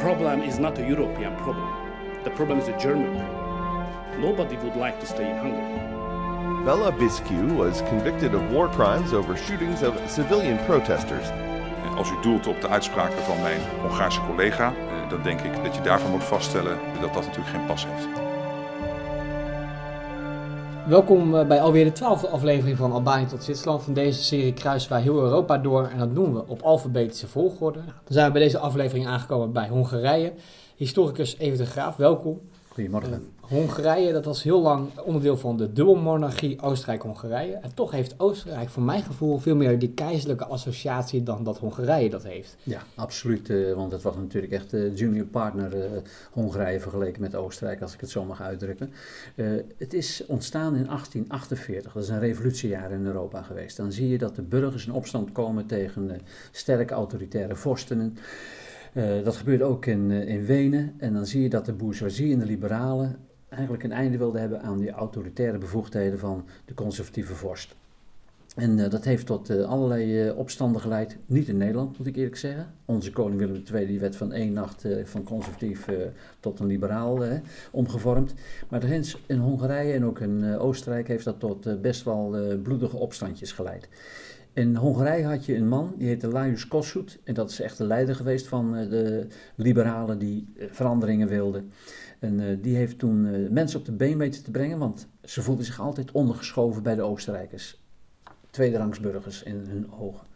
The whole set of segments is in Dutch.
problem is not a European problem. The problem is a German problem. Nobody would like to stay in Hungary. Bella Biscu was convicted of war crimes over shootings of civilian protesters. Als u doelt op de uitspraken van mijn Hongaarse collega, eh, dan denk ik dat je daarvan moet vaststellen dat dat natuurlijk geen pas heeft. Welkom eh, bij alweer de twaalfde aflevering van Albanië tot Zwitserland. Van deze serie kruisen wij heel Europa door en dat doen we op alfabetische volgorde. Dan zijn we bij deze aflevering aangekomen bij Hongarije. Historicus Even de Graaf, welkom. Goedemorgen. Uh, Hongarije, dat was heel lang onderdeel van de dubbelmonarchie Oostenrijk-Hongarije. En toch heeft Oostenrijk voor mijn gevoel veel meer die keizerlijke associatie dan dat Hongarije dat heeft. Ja, absoluut. Uh, want het was natuurlijk echt de junior partner Hongarije vergeleken met Oostenrijk, als ik het zo mag uitdrukken. het is ontstaan in 1848. Dat is een revolutiejaar in Europa geweest. Dan zie je dat de burgers in opstand komen tegen sterke autoritaire vorsten. Uh, dat gebeurde ook in, uh, in Wenen. En dan zie je dat de bourgeoisie en de liberalen eigenlijk een einde wilden hebben aan die autoritaire bevoegdheden van de conservatieve vorst. En uh, dat heeft tot allerlei opstanden geleid. Niet in Nederland, moet ik eerlijk zeggen. Onze koning Willem II die werd van één nacht van conservatief tot een liberaal omgevormd. Maar in Hongarije en ook in Oostenrijk heeft dat tot best wel bloedige opstandjes geleid. In Hongarije had je een man, die heette Lajos Kossuth. En dat is echt de leider geweest van de liberalen die veranderingen wilden. En uh, die heeft toen mensen op de been weten te brengen, want ze voelden zich altijd ondergeschoven bij de Oostenrijkers. Tweederangsburgers in hun ogen.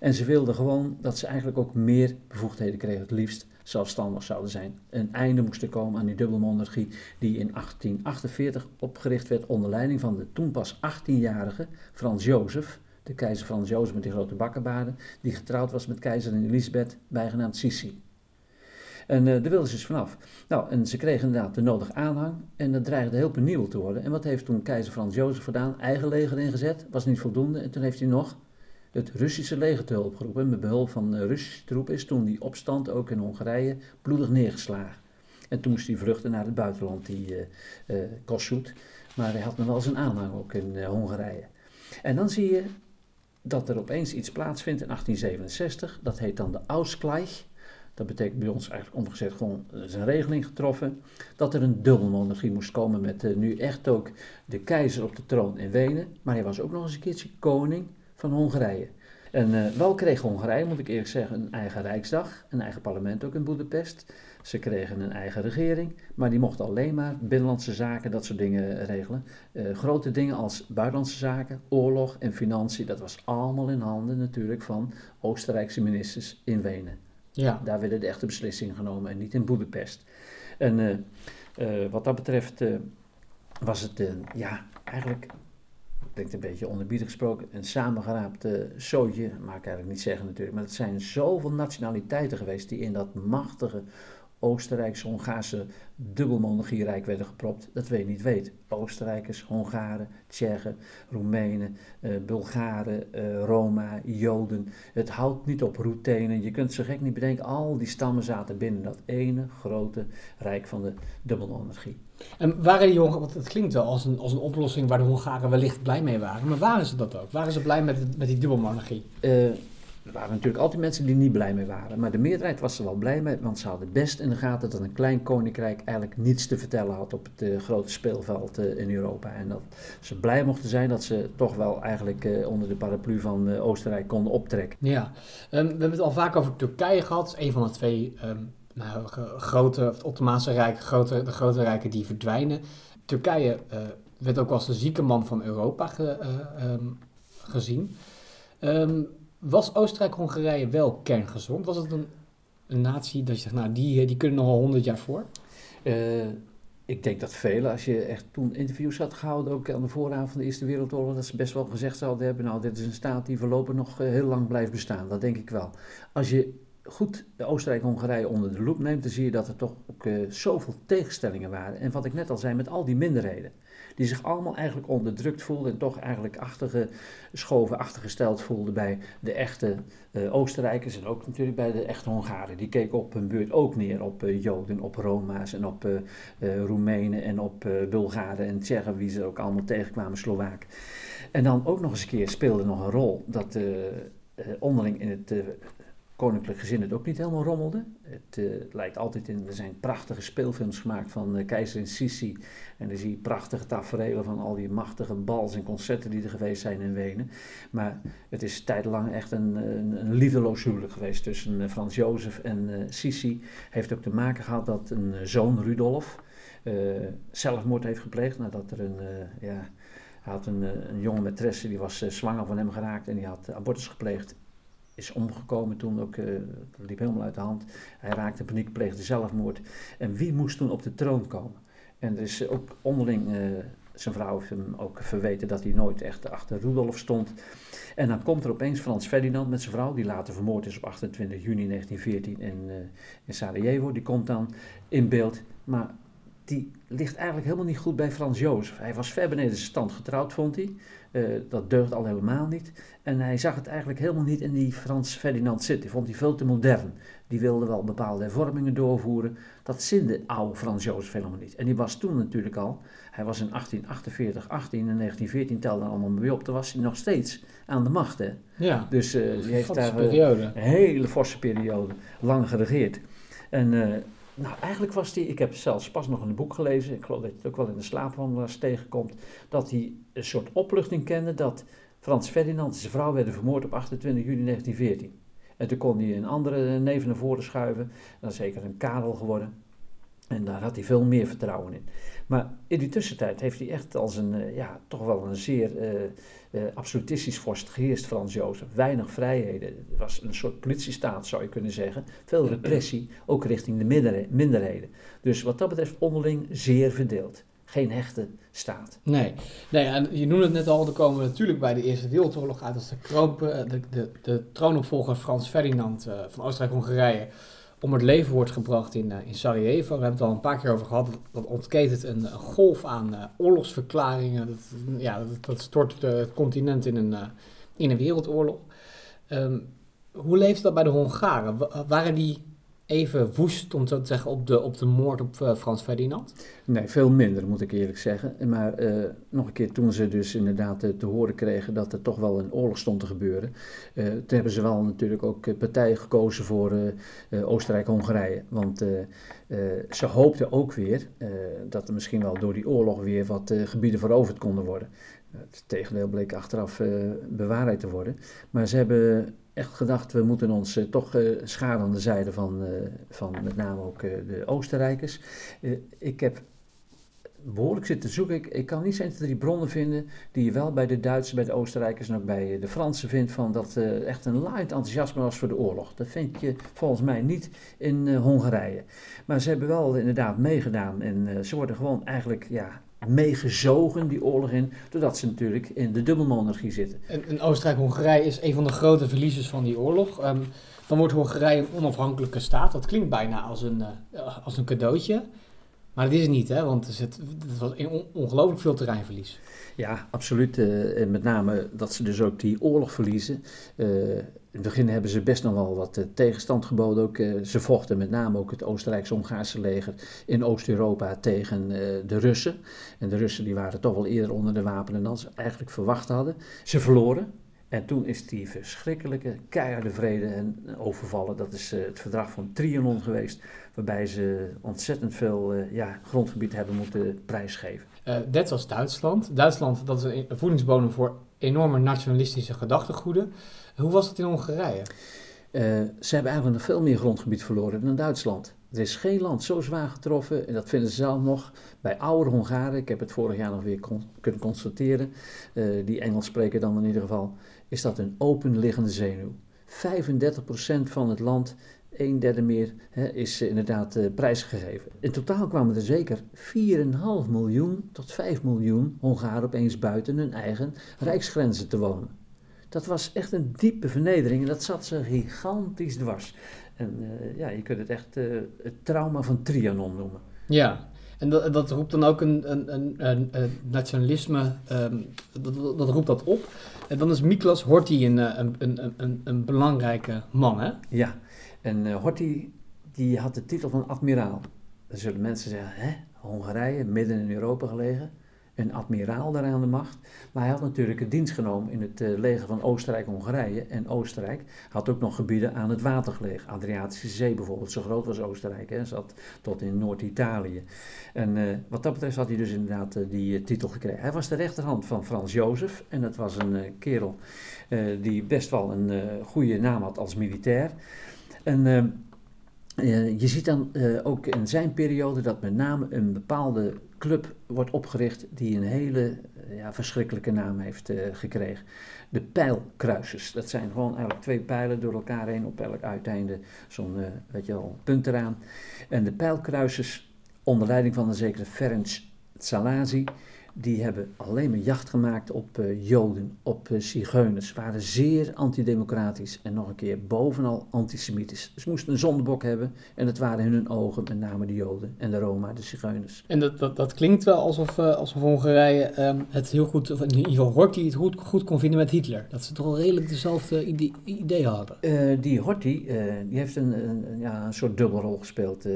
En ze wilden gewoon dat ze eigenlijk ook meer bevoegdheden kregen, het liefst zelfstandig zouden zijn. Een einde moest er komen aan die dubbelmonarchie die in 1848 opgericht werd onder leiding van de toen pas 18-jarige Frans Jozef de keizer Frans Jozef met die grote bakkenbaarden, die getrouwd was met keizerin Elisabeth, bijgenaamd Sissi. En uh, daar wilden ze dus vanaf. Nou, en ze kregen inderdaad de nodige aanhang en dat dreigde heel penibel te worden. En wat heeft toen keizer Frans Jozef gedaan? Eigen leger ingezet, was niet voldoende. En toen heeft hij nog het Russische leger te hulp geroepen. Met behulp van uh, Russische troepen is toen die opstand ook in Hongarije bloedig neergeslagen. En toen moest hij vluchten naar het buitenland, die uh, Kossuth. Maar hij had nog wel zijn aanhang ook in Hongarije. En dan zie je dat er opeens iets plaatsvindt in 1867. Dat heet dan de Ausgleich. Dat betekent bij ons eigenlijk omgezet gewoon, is een regeling getroffen, dat er een dubbelmonarchie moest komen met uh, nu echt ook de keizer op de troon in Wenen, maar hij was ook nog eens een keertje koning van Hongarije. En uh, wel kreeg Hongarije, moet ik eerlijk zeggen, een eigen rijksdag, een eigen parlement ook in Boedapest. Ze kregen een eigen regering, maar die mochten alleen maar binnenlandse zaken, dat soort dingen regelen. Uh, grote dingen als buitenlandse zaken, oorlog en financiën, dat was allemaal in handen natuurlijk van Oostenrijkse ministers in Wenen. Ja. Daar werden de echte beslissingen genomen en niet in Boedapest. En uh, wat dat betreft was het, ja, eigenlijk, denk een beetje onderbiedig gesproken, een samengeraapt zootje, mag ik eigenlijk niet zeggen natuurlijk, maar het zijn zoveel nationaliteiten geweest die in dat machtige Oostenrijkse, Hongaarse dubbelmonarchierijk werden gepropt, dat we niet weten. Oostenrijkers, Hongaren, Tsjechen, Roemenen, uh, Bulgaren, uh, Roma, Joden. Het houdt niet op routenen. Je kunt zo gek niet bedenken, al die stammen zaten binnen dat ene grote rijk van de dubbelmonarchie. En waren die Hongaren, want het klinkt wel als een, als een oplossing waar de Hongaren wellicht blij mee waren, maar waren ze dat ook? Waren ze blij met, met die dubbelmonarchie? Uh, er waren natuurlijk altijd mensen die niet blij mee waren. Maar de meerderheid was er wel blij mee, want ze hadden best in de gaten dat een klein koninkrijk eigenlijk niets te vertellen had op het uh, grote speelveld uh, in Europa. En dat ze blij mochten zijn dat ze toch wel eigenlijk uh, onder de paraplu van Oostenrijk konden optrekken. Ja, um, we hebben het al vaak over Turkije gehad. Een van de twee um, nou, grote, het Ottomaanse Rijk, grote, de grote rijken die verdwijnen. Turkije werd ook als de zieke man van Europa ge, um, gezien. Was Oostenrijk-Hongarije wel kerngezond? Was het een, een natie dat je zegt, nou, die, die kunnen nog al honderd jaar voor? Uh, ik denk dat velen, als je echt toen interviews had gehouden, ook aan de vooravond van de Eerste Wereldoorlog, dat ze best wel gezegd zouden hebben, nou, dit is een staat die voorlopig nog uh, heel lang blijft bestaan. Dat denk ik wel. Als je goed Oostenrijk-Hongarije onder de loep neemt, dan zie je dat er toch ook uh, zoveel tegenstellingen waren. En wat ik net al zei, met al die minderheden die zich allemaal eigenlijk onderdrukt voelden en toch eigenlijk achtergeschoven, achtergesteld voelden bij de echte uh, Oostenrijkers en ook natuurlijk bij de echte Hongaren. Die keken op hun beurt ook neer op uh, Joden, op Roma's en op Roemenen en op Bulgaren en Tsjechen, wie ze ook allemaal tegenkwamen, Slowaak. En dan ook nog eens een keer speelde nog een rol dat onderling in het koninklijk gezin het ook niet helemaal rommelde. Het uh, lijkt altijd in, er zijn prachtige speelfilms gemaakt van uh, keizerin Sissi. En dan zie je prachtige tafereelen van al die machtige bals en concerten die er geweest zijn in Wenen. Maar het is tijdlang echt een, een, een liefdeloos huwelijk geweest tussen uh, Frans Jozef en Sissi. Heeft ook te maken gehad dat een zoon, Rudolf, zelfmoord heeft gepleegd nadat er een, ja... Hij had een, een jonge maîtresse, die was zwanger van hem geraakt en die had abortus gepleegd is omgekomen toen ook, uh, liep helemaal uit de hand. Hij raakte in paniek, pleegde zelfmoord. En wie moest toen op de troon komen? En er is ook onderling, uh, zijn vrouw heeft hem ook verweten dat hij nooit echt achter Rudolf stond. En dan komt er opeens Frans Ferdinand met zijn vrouw, die later vermoord is op 28 juni 1914 in, uh, in Sarajevo. Die komt dan in beeld. Maar die ligt eigenlijk helemaal niet goed bij Frans Jozef. Hij was ver beneden zijn stand getrouwd, vond hij. Uh, dat deugt al helemaal niet. En hij zag het eigenlijk helemaal niet in die Frans Ferdinand zitten. Vond hij veel te modern. Die wilde wel bepaalde hervormingen doorvoeren. Dat zinde oude Frans Jozef helemaal niet. En die was toen natuurlijk al, hij was in 1848, 18 en 1914 telde allemaal weer op. Toen was hij nog steeds aan de macht. Hè? Ja, dus uh, die heeft daar periode. een hele forse periode lang geregeerd. En nou, eigenlijk was hij, ik heb zelfs pas nog een boek gelezen, ik geloof dat je het ook wel in de slaapwandelaars tegenkomt, dat hij een soort opluchting kende dat Frans Ferdinand en zijn vrouw werden vermoord op 28 juli 1914. En toen kon hij een andere neven naar voren schuiven, dan zeker een Karel geworden. En daar had hij veel meer vertrouwen in. Maar in die tussentijd heeft hij echt als een, ja, toch wel een zeer uh, uh, absolutistisch vorst geheerst, Frans Jozef. Weinig vrijheden. Het was een soort politiestaat, zou je kunnen zeggen. Veel repressie, ook richting de minderheden. Dus wat dat betreft onderling zeer verdeeld. Geen hechte staat. Nee, nee en je noemde het net al, er komen we natuurlijk bij de Eerste Wereldoorlog uit als de, kroon, de, de, de troonopvolger Frans Ferdinand van Oostenrijk-Hongarije om het leven wordt gebracht in, uh, in Sarajevo. We hebben het al een paar keer over gehad. Dat ontketent een, golf aan uh, oorlogsverklaringen. Dat, ja, dat, dat stort het continent in een, in een wereldoorlog. Um, hoe leefde dat bij de Hongaren? Waren die even woest, om te zeggen, op de, op de moord op uh, Frans Ferdinand? Nee, veel minder moet ik eerlijk zeggen. Maar uh, nog een keer toen ze dus inderdaad uh, te horen kregen dat er toch wel een oorlog stond te gebeuren. toen hebben ze wel natuurlijk ook partijen gekozen voor Oostenrijk-Hongarije. Want ze hoopten ook weer dat er misschien wel door die oorlog weer wat gebieden veroverd konden worden. Het tegendeel bleek achteraf bewaarheid te worden. Maar ze hebben echt gedacht, we moeten ons uh, toch uh, scharen aan de zijde van, uh, van met name ook de Oostenrijkers. ik heb behoorlijk zitten zoeken. Ik, kan niet zijn drie bronnen vinden die je wel bij de Duitsers, bij de Oostenrijkers en ook bij de Fransen vindt van dat echt een laaiend enthousiasme was voor de oorlog. Dat vind je volgens mij niet in Hongarije. Maar ze hebben wel inderdaad meegedaan en ze worden gewoon eigenlijk ja, meegezogen, die oorlog in, doordat ze natuurlijk in de dubbelmonarchie zitten. En, en Oostenrijk-Hongarije is een van de grote verliezers van die oorlog. Um, dan wordt Hongarije een onafhankelijke staat. Dat klinkt bijna als een, uh, als een cadeautje. Maar dat is het niet, hè? want er zit, het was ongelooflijk veel terreinverlies. Ja, absoluut. Uh, en met name dat ze dus ook die oorlog verliezen. Uh, in het begin hebben ze best nog wel wat uh, tegenstand geboden. Ook, ze vochten met name ook het Oostenrijks-Hongaarse leger in Oost-Europa tegen de Russen. En de Russen die waren toch wel eerder onder de wapenen dan ze eigenlijk verwacht hadden. Ze verloren. En toen is die verschrikkelijke keiharde vrede en overvallen. Dat is het verdrag van Trianon geweest. Waarbij ze ontzettend veel ja, grondgebied hebben moeten prijsgeven. net als Duitsland. Duitsland dat is een voedingsbodem voor enorme nationalistische gedachtegoeden. Hoe was het in Hongarije? Uh, ze hebben eigenlijk nog veel meer grondgebied verloren dan Duitsland. Er is geen land zo zwaar getroffen, en dat vinden ze zelf nog, bij oude Hongaren, ik heb het vorig jaar nog weer kon, kunnen constateren, uh, die Engels spreken dan in ieder geval, is dat een openliggende zenuw. 35% van het land, een derde meer, hè, is inderdaad uh, prijsgegeven. In totaal kwamen er zeker 4,5 miljoen tot 5 miljoen Hongaren opeens buiten hun eigen rijksgrenzen te wonen. Dat was echt een diepe vernedering en dat zat ze gigantisch dwars. En uh, ja, je kunt het echt het trauma van Trianon noemen. Ja, en dat, dat roept dan ook een, een, een, een nationalisme, um, dat, roept dat op. En dan is Miklas Horthy een, een belangrijke man, hè? Ja, en uh, die had de titel van admiraal. Dan zullen mensen zeggen, hè, Hongarije, midden in Europa gelegen. Een admiraal daar aan de macht. Maar hij had natuurlijk een dienst genomen in het uh, leger van Oostenrijk-Hongarije. En Oostenrijk had ook nog gebieden aan het water gelegen. Adriatische Zee bijvoorbeeld, zo groot was Oostenrijk. Hè, zat tot in Noord-Italië. En uh, wat dat betreft had hij dus inderdaad uh, die titel gekregen. Hij was de rechterhand van Frans Jozef. En dat was een kerel die best wel een goede naam had als militair. En je ziet dan ook in zijn periode dat met name een bepaalde club wordt opgericht die een hele ja, verschrikkelijke naam heeft uh, gekregen. De pijlkruisers. Dat zijn gewoon eigenlijk twee pijlen door elkaar heen op elk uiteinde zo'n weet je punt eraan. En de pijlkruisers onder leiding van een zekere Ferenc Salazi die hebben alleen maar jacht gemaakt op uh, Joden, op uh, zigeuners. waren zeer antidemocratisch en nog een keer bovenal antisemitisch. Ze moesten een zondebok hebben en het waren in hun ogen met name de Joden en de Roma, de zigeuners. En dat, dat, dat klinkt wel alsof, uh, alsof Hongarije um, het heel goed, of in ieder geval Horthy het goed, goed kon vinden met Hitler. Dat ze toch wel redelijk dezelfde idee, ideeën hadden. die Horthy, die heeft een, een, ja, een soort dubbelrol gespeeld.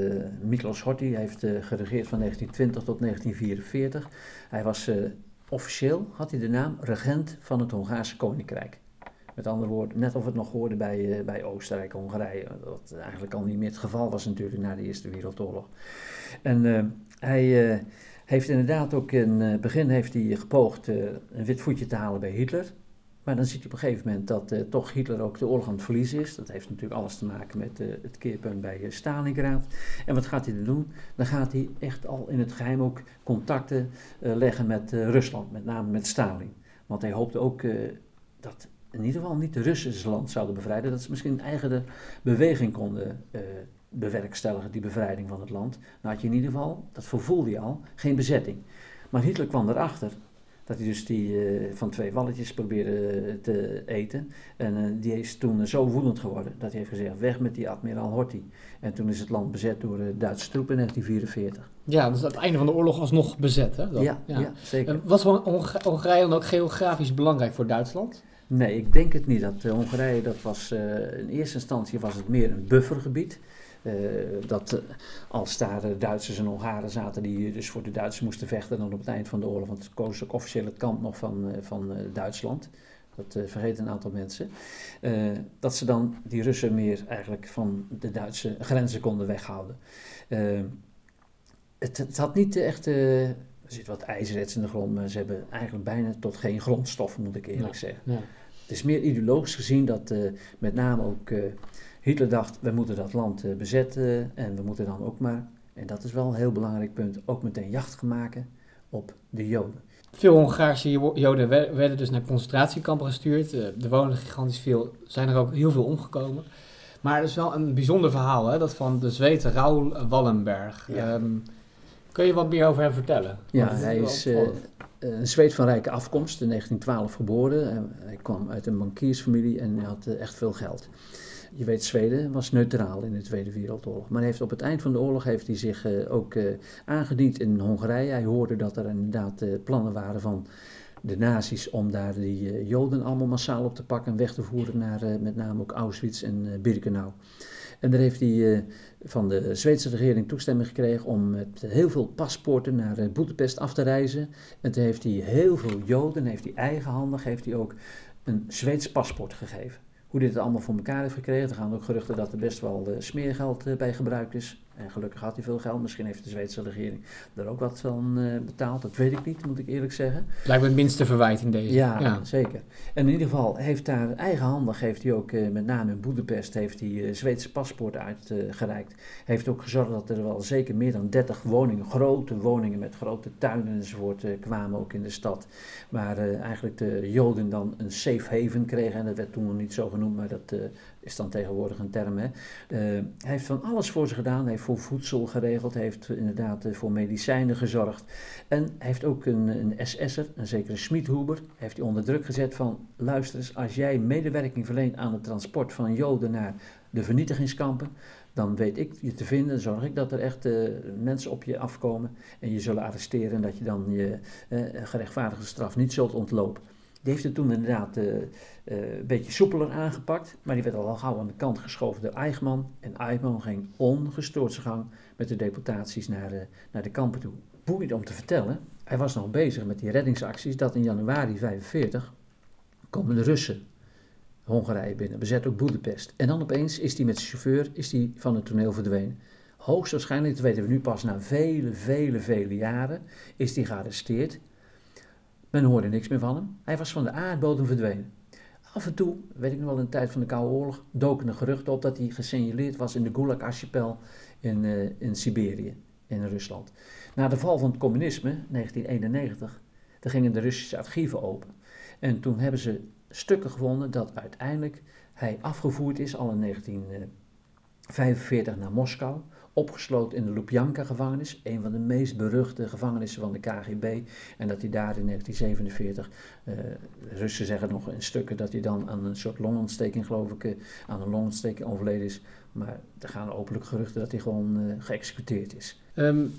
Miklos Horthy heeft geregeerd van 1920 tot 1944. Hij was uh, officieel, had hij de naam regent van het Hongaarse Koninkrijk. Met andere woorden, net of het nog hoorde bij, uh, bij Oostenrijk, Hongarije. Wat eigenlijk al niet meer het geval was natuurlijk na de Eerste Wereldoorlog. En uh, hij heeft inderdaad ook in het begin heeft hij gepoogd een wit voetje te halen bij Hitler. Maar dan ziet hij op een gegeven moment dat uh, toch Hitler ook de oorlog aan het verliezen is. Dat heeft natuurlijk alles te maken met uh, het keerpunt bij uh, Stalingrad. En wat gaat hij dan doen? Dan gaat hij echt al in het geheim ook contacten leggen met Rusland, met name met Stalin. Want hij hoopte ook dat in ieder geval niet de Russen zijn land zouden bevrijden. Dat ze misschien een eigen beweging konden bewerkstelligen, die bevrijding van het land. Nou had je in ieder geval, dat vervoelde je al, geen bezetting. Maar Hitler kwam erachter dat hij dus die uh, van twee walletjes probeerde eh, te eten. En uh, die is toen zo woedend geworden dat hij heeft gezegd: weg met die admiraal Horthy. En toen is het land bezet door de Duitse troepen in 1944. Ja, dus aan het einde van de oorlog alsnog bezet, hè? Dan, ja, ja. ja, zeker. was Hongarije dan ook geografisch belangrijk voor Duitsland? Nee, ik denk het niet. Dat Hongarije, dat was in eerste instantie was het meer een buffergebied. Uh, dat uh, als daar Duitsers en Hongaren zaten die dus voor de Duitsers moesten vechten dan op het eind van de oorlog, want het koos ook officieel het kamp nog van, van Duitsland. Dat vergeten een aantal mensen. dat ze dan die Russen meer eigenlijk van de Duitse grenzen konden weghouden. Het, het, had niet echt. er zit wat ijzerets in de grond, maar ze hebben eigenlijk bijna tot geen grondstoffen, moet ik eerlijk zeggen. Ja. Het is meer ideologisch gezien dat met name ook Hitler dacht, we moeten dat land uh, bezetten en we moeten dan ook maar, en dat is wel een heel belangrijk punt, ook meteen jacht gaan maken op de Joden. Veel Hongaarse Joden werden dus naar concentratiekampen gestuurd. Er wonen gigantisch veel, zijn er ook heel veel omgekomen. Maar het is wel een bijzonder verhaal, hè? dat van de Zweed Raoul Wallenberg. Ja. Um, kun je wat meer over hem vertellen? Ja, hij is uh, een Zweed van rijke afkomst, in 1912 geboren. hij kwam uit een bankiersfamilie en hij had echt veel geld. Je weet, Zweden was neutraal in de Tweede Wereldoorlog. Maar heeft op het eind van de oorlog heeft hij zich uh, ook aangediend in Hongarije. Hij hoorde dat er inderdaad plannen waren van de nazi's om daar die Joden allemaal massaal op te pakken en weg te voeren naar met name ook Auschwitz en Birkenau. En daar heeft hij van de Zweedse regering toestemming gekregen om met heel veel paspoorten naar Boedapest af te reizen. En toen heeft hij heel veel Joden, heeft hij eigenhandig, heeft hij ook een Zweeds paspoort gegeven hoe dit allemaal voor elkaar heeft gekregen. Er gaan ook geruchten dat er best wel smeergeld bij gebruikt is. En gelukkig had hij veel geld. Misschien heeft de Zweedse regering er ook wat van uh, betaald. Dat weet ik niet, moet ik eerlijk zeggen. Lijkt me het minste verwijt in deze. Ja, ja. zeker. En in ieder geval heeft daar eigenhandig, heeft hij ook met name in Boedapest, heeft hij Zweedse paspoorten uitgereikt. heeft ook gezorgd dat er wel zeker meer dan 30 woningen, grote woningen met grote tuinen enzovoort, kwamen ook in de stad. Waar eigenlijk de Joden dan een safe haven kregen. En dat werd toen nog niet zo genoemd, maar dat is dan tegenwoordig een term. Hè. Uh, hij heeft van alles voor ze gedaan. Hij heeft voor voedsel geregeld. Hij heeft inderdaad uh, voor medicijnen gezorgd. En hij heeft ook een, een SS'er, een zekere Schmidhuber, heeft hij onder druk gezet van... luister eens, als jij medewerking verleent aan het transport van Joden naar de vernietigingskampen... dan weet ik je te vinden, zorg ik dat er echt uh, mensen op je afkomen... en je zullen arresteren en dat je dan je gerechtvaardigde straf niet zult ontlopen. Die heeft het toen inderdaad uh, uh, een beetje soepeler aangepakt, maar die werd al gauw aan de kant geschoven door Eichmann. En Eichmann ging ongestoord zijn gang met de deportaties naar de, naar de kampen toe. Boeiend om te vertellen, hij was nog bezig met die reddingsacties, dat in januari 45 komen de Russen Hongarije binnen, bezet ook Boedapest. En dan opeens is hij met zijn chauffeur is die van het toneel verdwenen. Hoogstwaarschijnlijk, dat weten we nu pas na vele, vele, vele jaren, is hij gearresteerd. Men hoorde niks meer van hem. Hij was van de aardbodem verdwenen. Af en toe, weet ik nog wel in de tijd van de Koude Oorlog, doken er geruchten op dat hij gesignaleerd was in de Gulag-archipel in, uh, in Siberië, in Rusland. Na de val van het communisme, 1991, daar gingen de Russische archieven open. En toen hebben ze stukken gevonden dat uiteindelijk hij afgevoerd is, al in 1945 naar Moskou, opgesloten in de Lubjanka-gevangenis, een van de meest beruchte gevangenissen van de KGB. En dat hij daar in 1947, uh, eh, Russen zeggen nog in stukken dat hij dan aan een soort longontsteking, geloof ik, uh, aan een longontsteking overleden is. Maar er gaan openlijk geruchten dat hij gewoon uh, geëxecuteerd is. Um,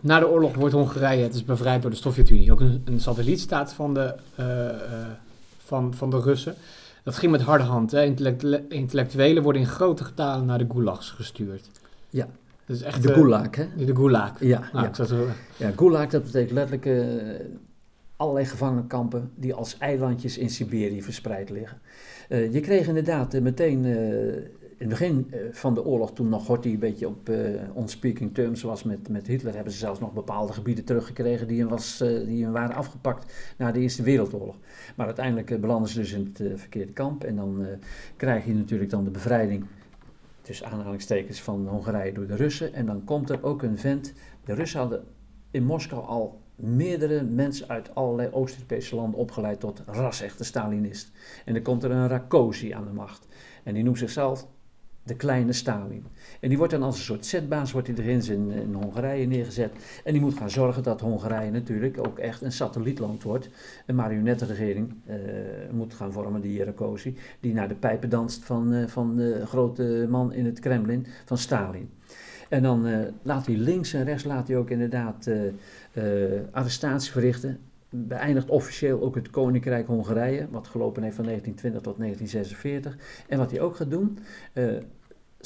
na de oorlog wordt Hongarije, het is bevrijd door de Sovjet-Unie, ook een, een satellietstaat van de, van, van de Russen. Dat ging met harde hand. Hè. Intellectuelen worden in grote getalen naar de gulags gestuurd. Ja, is echt, de Gulag, hè? De Gulag. Ja, nou, ja. Zo... ja Gulag, dat betekent letterlijk uh, allerlei gevangenkampen die als eilandjes in Siberië verspreid liggen. Uh, je kreeg inderdaad uh, meteen in het begin van de oorlog, toen nog Horthy een beetje op onspeaking terms was met, met Hitler, hebben ze zelfs nog bepaalde gebieden teruggekregen die hem, was, die hem waren afgepakt na de Eerste Wereldoorlog. Maar uiteindelijk belanden ze dus in het verkeerde kamp en dan krijg je natuurlijk dan de bevrijding tussen aanhalingstekens van Hongarije door de Russen. En dan komt er ook een vent. De Russen hadden in Moskou al meerdere mensen uit allerlei Oost-Europese landen opgeleid tot ras-echte Stalinist. En dan komt er een Rakosi aan de macht. En die noemt zichzelf de kleine Stalin. En die wordt dan als een soort zetbaas wordt hij erin in, in Hongarije neergezet. En die moet gaan zorgen dat Hongarije natuurlijk ook echt een satellietland wordt. Een marionettenregering uh, moet gaan vormen, die Rakosi, die naar de pijpen danst van, uh, van de grote man in het Kremlin, van Stalin. En dan uh, laat hij links en rechts laat hij ook inderdaad arrestaties verrichten beëindigt officieel ook het Koninkrijk Hongarije, wat gelopen heeft van 1920 tot 1946. En wat hij ook gaat doen,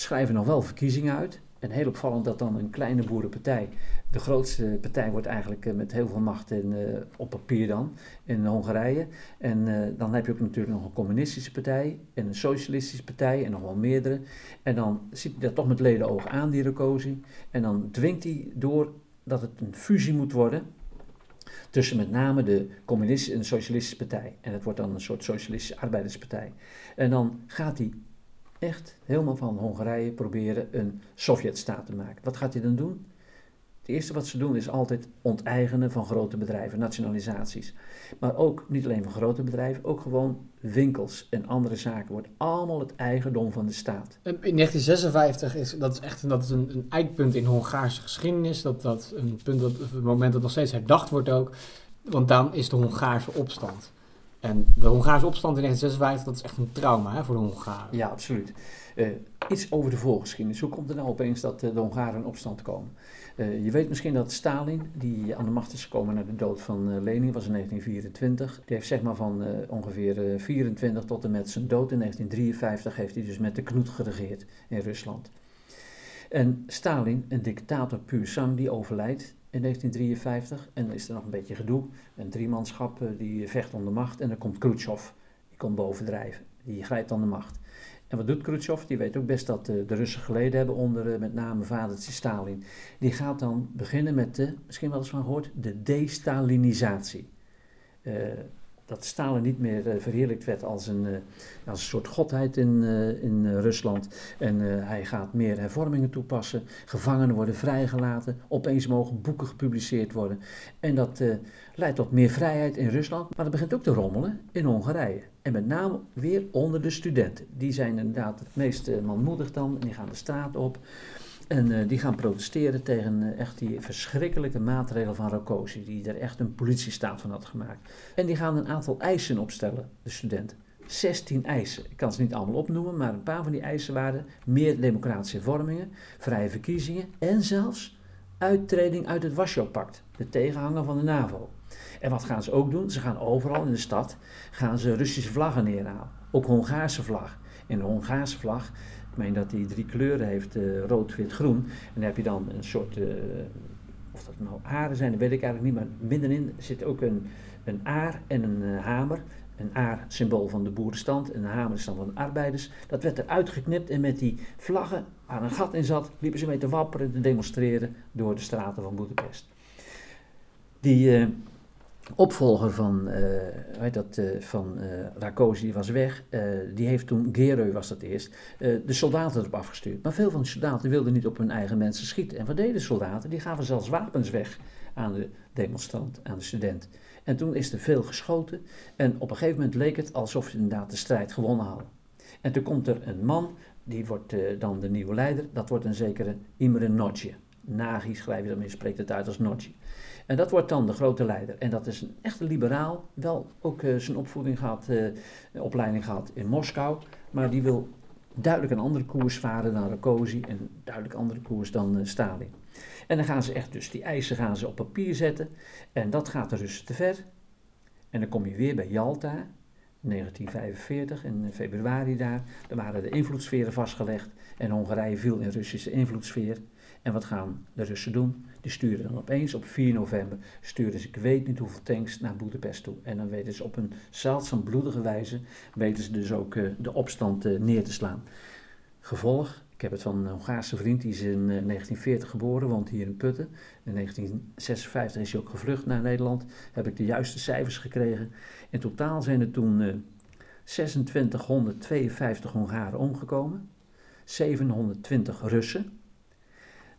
schrijven nog wel verkiezingen uit. En heel opvallend dat dan een kleine boerenpartij, de grootste partij wordt eigenlijk uh, met heel veel macht in, uh, op papier dan, in Hongarije. En dan heb je ook natuurlijk nog een communistische partij en een socialistische partij en nog wel meerdere. En dan ziet hij dat toch met leden oog aan, die Rakosi. En dan dwingt hij door dat het een fusie moet worden tussen met name de communistische en de socialistische partij. En het wordt dan een soort socialistische arbeiderspartij. En dan gaat hij echt helemaal van Hongarije proberen een Sovjetstaat te maken. Wat gaat hij dan doen? Het eerste wat ze doen is altijd onteigenen van grote bedrijven, nationalisaties. Maar ook niet alleen van grote bedrijven, ook gewoon winkels en andere zaken wordt allemaal het eigendom van de staat. In 1956 is dat is echt dat is een, een eikpunt in Hongaarse geschiedenis. Dat, dat een punt dat moment dat nog steeds herdacht wordt ook. Want dan is de Hongaarse opstand. En de Hongaarse opstand in 1956, dat is echt een trauma hè, voor de Hongaren. Ja, absoluut. Uh, iets over de voorgeschiedenis. Hoe komt het nou opeens dat uh, de Hongaren in opstand komen? Uh, je weet misschien dat Stalin, die aan de macht is gekomen na de dood van Lenin, was in 1924. Die heeft zeg maar van ongeveer 24 tot en met zijn dood in 1953 heeft hij dus met de knoet geregeerd in Rusland. En Stalin, een dictator puur sang, die overlijdt in 1953. En dan is er nog een beetje gedoe. Een driemanschap die vecht om de macht. En dan komt Khrushchev, die komt bovendrijven. Die grijpt aan de macht. En wat doet Khrushchev? Die weet ook best dat de, de Russen geleden hebben onder met name vadertje Stalin. Die gaat dan beginnen met de, misschien wel eens van gehoord, de destalinisatie. Uh, dat Stalin niet meer uh, verheerlijkt werd als een, uh, als een soort godheid in, uh, in Rusland. En hij gaat meer hervormingen toepassen. Gevangenen worden vrijgelaten. Opeens mogen boeken gepubliceerd worden. En dat leidt tot meer vrijheid in Rusland. Maar dat begint ook te rommelen in Hongarije. En met name weer onder de studenten. Die zijn inderdaad het meest manmoedig dan. En die gaan de straat op. En uh, die gaan protesteren tegen uh, echt die verschrikkelijke maatregelen van Rakosi, die er echt een politiestaat van had gemaakt. En die gaan een aantal eisen opstellen, de studenten. 16 eisen. Ik kan ze niet allemaal opnoemen, maar een paar van die eisen waren meer democratische hervormingen, vrije verkiezingen en zelfs uittreding uit het Warschau-pact, de tegenhanger van de NAVO. En wat gaan ze ook doen? Ze gaan overal in de stad gaan ze Russische vlaggen neerhalen, ook Hongaarse vlag. En de Hongaarse vlag meen dat hij drie kleuren heeft, uh, rood, wit, groen. En dan heb je dan een soort uh, of dat nou aren zijn, dat weet ik eigenlijk niet, maar middenin zit ook een, een aar en een uh, hamer. Een aar, symbool van de boerenstand, en een hamer is dan van de arbeiders. Dat werd eruit geknipt en met die vlaggen waar een gat in zat, liepen ze mee te wapperen, te demonstreren door de straten van Boedapest. Die opvolger van, uh, dat, uh, van Rakosi die was weg, die heeft toen, Gereu was dat eerst, de soldaten erop afgestuurd. Maar veel van de soldaten wilden niet op hun eigen mensen schieten. En wat deden de soldaten? Die gaven zelfs wapens weg aan de demonstrant, aan de student. En toen is er veel geschoten en op een gegeven moment leek het alsof ze inderdaad de strijd gewonnen hadden. En toen komt er een man, die wordt dan de nieuwe leider, dat wordt een zekere Imre Notje. Nagi schrijf je daarmee, spreekt het uit als Notje. En dat wordt dan de grote leider. En dat is een echte liberaal. Wel ook uh, zijn opvoeding gehad, uh, opleiding gehad in Moskou. Maar die wil duidelijk een andere koers varen dan Rakosi. En duidelijk andere koers dan uh, Stalin. En dan gaan ze echt dus die eisen gaan ze op papier zetten. En dat gaat de Russen te ver. En dan kom je weer bij Yalta. 1945, in februari daar. Daar waren de invloedssferen vastgelegd. En Hongarije viel in Russische invloedssfeer. En wat gaan de Russen doen? Die sturen dan opeens op 4 november, sturen ze ik weet niet hoeveel tanks naar Boedapest toe. En dan weten ze op een zeldzaam bloedige wijze, weten ze dus ook uh, de opstand uh, neer te slaan. Gevolg, ik heb het van een Hongaarse vriend, die is in uh, 1940 geboren, woont hier in Putten. In 1956 is hij ook gevlucht naar Nederland. Heb ik de juiste cijfers gekregen. In totaal zijn er toen 2652 Hongaren omgekomen, 720 Russen.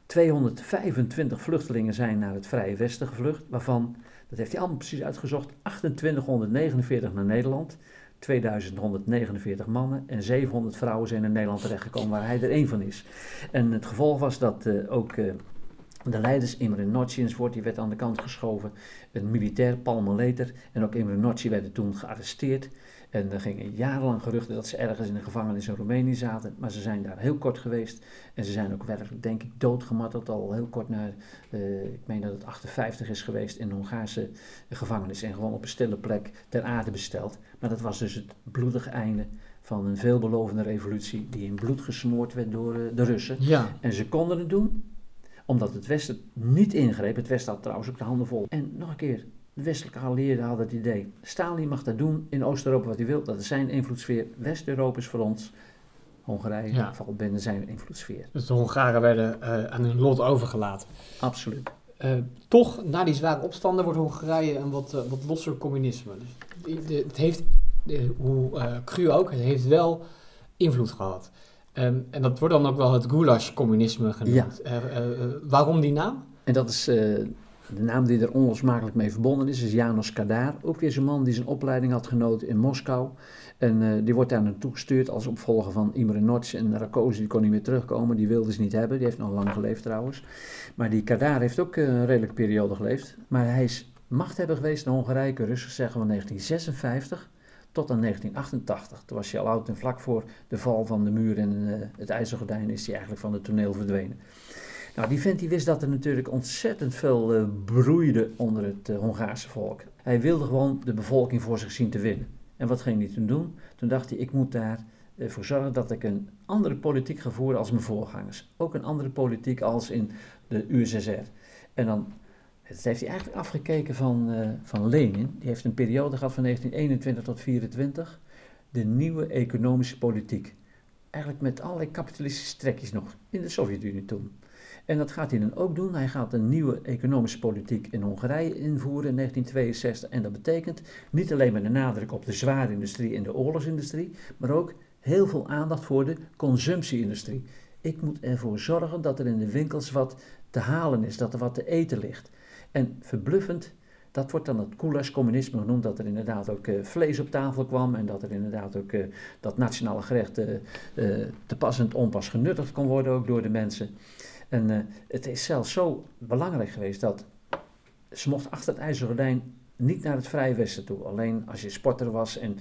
225 vluchtelingen zijn naar het Vrije Westen gevlucht, waarvan, dat heeft hij allemaal precies uitgezocht, 2849 naar Nederland, 2149 mannen en 700 vrouwen zijn in Nederland terechtgekomen, waar hij er één van is. En het gevolg was dat uh, ook uh, de leiders, Imre Notchi enzovoort, die werd aan de kant geschoven. Een militair, Palmeleter, en ook Imre Notchi werden toen gearresteerd. En er gingen jarenlang geruchten dat ze ergens in een gevangenis in Roemenië zaten. Maar ze zijn daar heel kort geweest. En ze zijn ook werkelijk, denk ik, doodgemarteld. Al heel kort na, uh, ik meen dat het 58 is geweest, in een Hongaarse gevangenis. En gewoon op een stille plek ter aarde besteld. Maar dat was dus het bloedige einde van een veelbelovende revolutie. Die in bloed gesmoord werd door uh, de Russen. Ja. En ze konden het doen omdat het Westen niet ingreep. Het Westen had trouwens ook de handen vol. En nog een keer, de westelijke geallieerden hadden het idee. Stalin mag dat doen in Oost-Europa wat hij wil. Dat is zijn invloedssfeer. West-Europa is voor ons. Hongarije Ja. valt binnen zijn invloedssfeer. Dus de Hongaren werden eh, aan hun lot overgelaten. Absoluut. Eh, toch, na die zware opstanden wordt Hongarije een wat, eh, wat losser communisme. Dus de- het heeft, de- hoe cru ook, het heeft wel invloed gehad. Ehm, en dat wordt dan ook wel het goulash-communisme genoemd. Waarom die naam? En dat is de naam die er onlosmakelijk mee verbonden is, is Janos Kadar. Ook weer zo'n man die zijn opleiding had genoten in Moskou. En eh, die wordt daar naartoe gestuurd als opvolger van Imre Notch. En Rakosi die kon niet meer terugkomen, die wilde ze niet hebben. Die heeft nog lang geleefd trouwens. Maar die Kadar heeft ook eh, een redelijke periode geleefd. Maar hij is machthebber geweest in Hongarije, rustig zeggen, van 1956 tot aan 1988. Toen was hij al oud en vlak voor de val van de muur en eh, het ijzergordijn is hij eigenlijk van het toneel verdwenen. Nou, die vent die wist dat er natuurlijk ontzettend veel eh, broeide onder het eh, Hongaarse volk. Hij wilde gewoon de bevolking voor zich zien te winnen. En wat ging hij toen doen? Toen dacht hij, ik moet daar eh, zorgen dat ik een andere politiek ga voeren als mijn voorgangers. Ook een andere politiek als in de USSR. En dan, heeft hij eigenlijk afgekeken van, van Lenin. Die heeft een periode gehad van 1921 tot 1924. De nieuwe economische politiek. Eigenlijk met allerlei kapitalistische trekjes nog. In de Sovjet-Unie toen. En dat gaat hij dan ook doen. Hij gaat een nieuwe economische politiek in Hongarije invoeren in 1962. En dat betekent niet alleen maar de nadruk op de zware industrie en de oorlogsindustrie, maar ook heel veel aandacht voor de consumptieindustrie. Ik moet ervoor zorgen dat er in de winkels wat te halen is, dat er wat te eten ligt. En verbluffend, dat wordt dan het koelers-communisme genoemd, dat er inderdaad ook eh, vlees op tafel kwam en dat er inderdaad ook eh, dat nationale gerecht eh, te pas en onpas genuttigd kon worden ook door de mensen. En het is zelfs zo belangrijk geweest dat ze mochten achter het ijzeren gordijn niet naar het Vrije Westen toe. Alleen als je sporter was en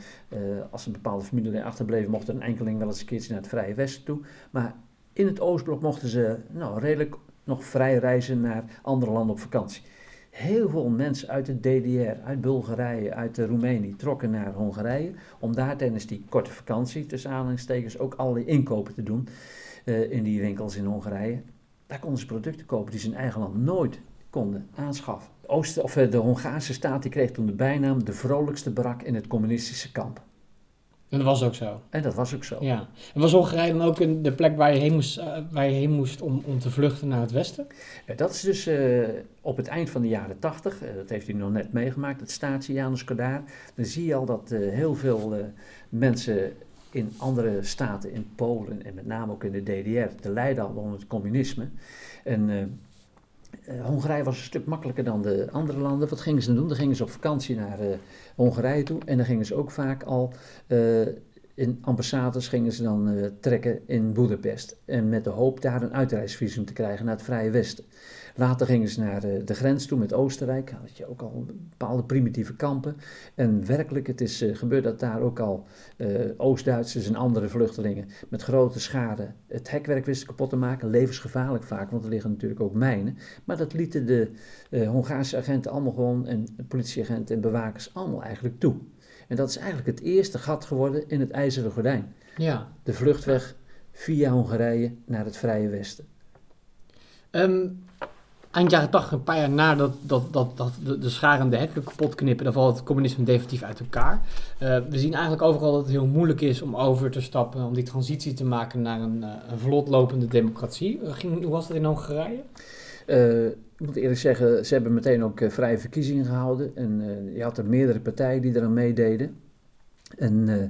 als een bepaalde familie er achterbleef, mocht er een enkeling wel eens een keertje naar het Vrije Westen toe. Maar in het Oostblok mochten ze nou, redelijk nog vrij reizen naar andere landen op vakantie. Heel veel mensen uit de DDR, uit Bulgarije, uit Roemenië trokken naar Hongarije om daar tijdens die korte vakantie, tussen aanhalingstekens, ook allerlei inkopen te doen eh, in die winkels in Hongarije. Daar konden ze producten kopen die ze in eigen land nooit konden aanschaffen. Oost, of eh, de Hongaarse staat die kreeg toen de bijnaam de vrolijkste barak in het communistische kamp. En dat was ook zo. En dat was ook zo. Ja. En was Hongarije dan ook een, de plek waar je heen moest, eh, waar je heen moest om, om te vluchten naar het westen? Ja, dat is dus eh, op het eind van de jaren tachtig, eh, dat heeft hij nog net meegemaakt, het staatje Janus Kodaar. Dan zie je al dat heel veel mensen in andere staten, in Polen en met name ook in de DDR, te lijden hadden onder het communisme. En Hongarije was een stuk makkelijker dan de andere landen. Wat gingen ze doen? Dan gingen ze op vakantie naar eh, Hongarije toe en dan gingen ze ook vaak al eh, in ambassades gingen ze dan eh, trekken in Boedapest. En met de hoop daar een uitreisvisum te krijgen naar het Vrije Westen. Later gingen ze naar de grens toe met Oostenrijk. Had je ook al bepaalde primitieve kampen. En werkelijk, het is eh, gebeurd dat daar ook al eh, Oost-Duitsers en andere vluchtelingen met grote schade het hekwerk wisten kapot te maken. Levensgevaarlijk vaak, want er liggen natuurlijk ook mijnen. Maar dat lieten de eh, Hongaarse agenten allemaal gewoon, en politieagenten en bewakers allemaal eigenlijk toe. En dat is eigenlijk het eerste gat geworden in het ijzeren gordijn. Ja. De vluchtweg via Hongarije naar het Vrije Westen. Ehm, eind jaren 80, een paar jaar nadat dat, dat, dat de, de scharen de hekken kapot knippen, dan valt het communisme definitief uit elkaar. Eh, we zien eigenlijk overal dat het heel moeilijk is om over te stappen, om die transitie te maken naar een, eh, een vlotlopende democratie. Eh, ging, hoe was dat in Hongarije? Ik moet eerlijk zeggen, ze hebben meteen ook vrije verkiezingen gehouden. En je had er meerdere partijen die eraan meededen. En eh,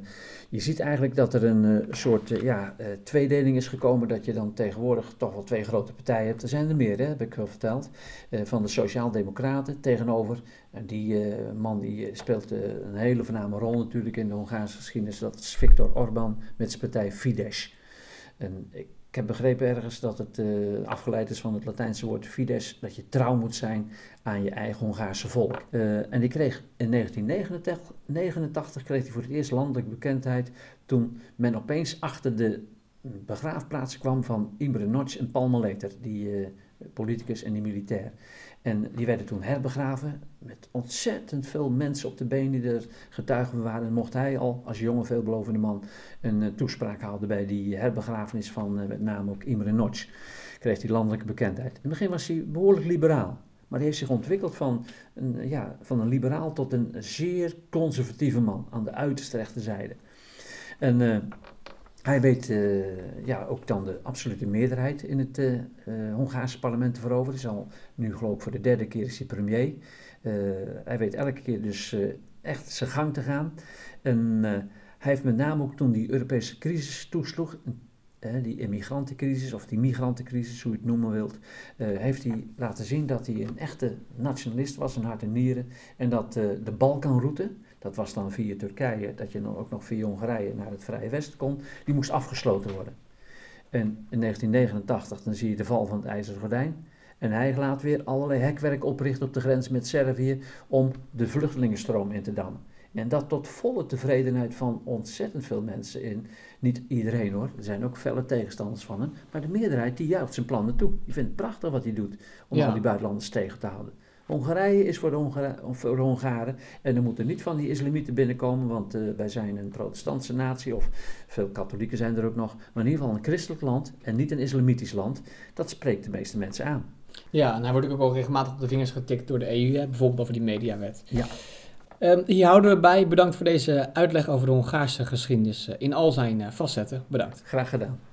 je ziet eigenlijk dat er een eh, soort eh, ja, tweedeling is gekomen. Dat je dan tegenwoordig toch wel twee grote partijen hebt. Er zijn er meer, hè, heb ik wel verteld. van de Sociaaldemocraten tegenover. En die man die speelt een hele voorname rol natuurlijk in de Hongaarse geschiedenis. Dat is Viktor Orbán met zijn partij Fidesz. Heb begrepen ergens dat het eh, afgeleid is van het Latijnse woord fides, dat je trouw moet zijn aan je eigen Hongaarse volk. Eh, en die kreeg in 1989 89 kreeg hij voor het eerst landelijke bekendheid toen men opeens achter de begraafplaats kwam van Imre Nagy en Paul Maleter, die eh, politicus en die militair. En die werden toen herbegraven met ontzettend veel mensen op de been die er getuigen waren. En mocht hij al als jonge veelbelovende man een uh, toespraak houden bij die herbegrafenis van uh, met name ook Imre Nagy. Kreeg hij landelijke bekendheid. In het begin was hij behoorlijk liberaal. Maar hij heeft zich ontwikkeld van een, ja, van een liberaal tot een zeer conservatieve man aan de uiterste rechterzijde. En hij weet uh, ja, ook dan de absolute meerderheid in het uh, Hongaarse parlement te veroveren. Is al nu geloof ik voor de derde keer is premier. hij weet elke keer dus echt zijn gang te gaan. En hij heeft met name ook toen die Europese crisis toesloeg, die immigrantencrisis of die migrantencrisis, hoe je het noemen wilt, heeft hij laten zien dat hij een echte nationalist was, een hart en nieren. En dat de Balkanroute, dat was dan via Turkije, dat je dan ook nog via Hongarije naar het Vrije Westen kon, die moest afgesloten worden. En in 1989 dan zie je de val van het IJzeren Gordijn. En hij laat weer allerlei hekwerk oprichten op de grens met Servië om de vluchtelingenstroom in te dammen. En dat tot volle tevredenheid van ontzettend veel mensen in. Niet iedereen hoor, er zijn ook felle tegenstanders van hem. Maar de meerderheid die juicht zijn plannen toe. Die vindt het prachtig wat hij doet om ja. al die buitenlanders tegen te houden. Hongarije is voor de, Hongara voor de Hongaren. En er moeten niet van die islamieten binnenkomen, want uh, wij zijn een protestantse natie, of veel katholieken zijn er ook nog. Maar in ieder geval een christelijk land en niet een islamitisch land. Dat spreekt de meeste mensen aan. Ja, en hij wordt ook al regelmatig op de vingers getikt door de EU, hè? bijvoorbeeld over die mediawet. Ja. Um, hier houden we bij. Bedankt voor deze uitleg over de Hongaarse geschiedenis in al zijn uh, facetten. Bedankt. Graag gedaan.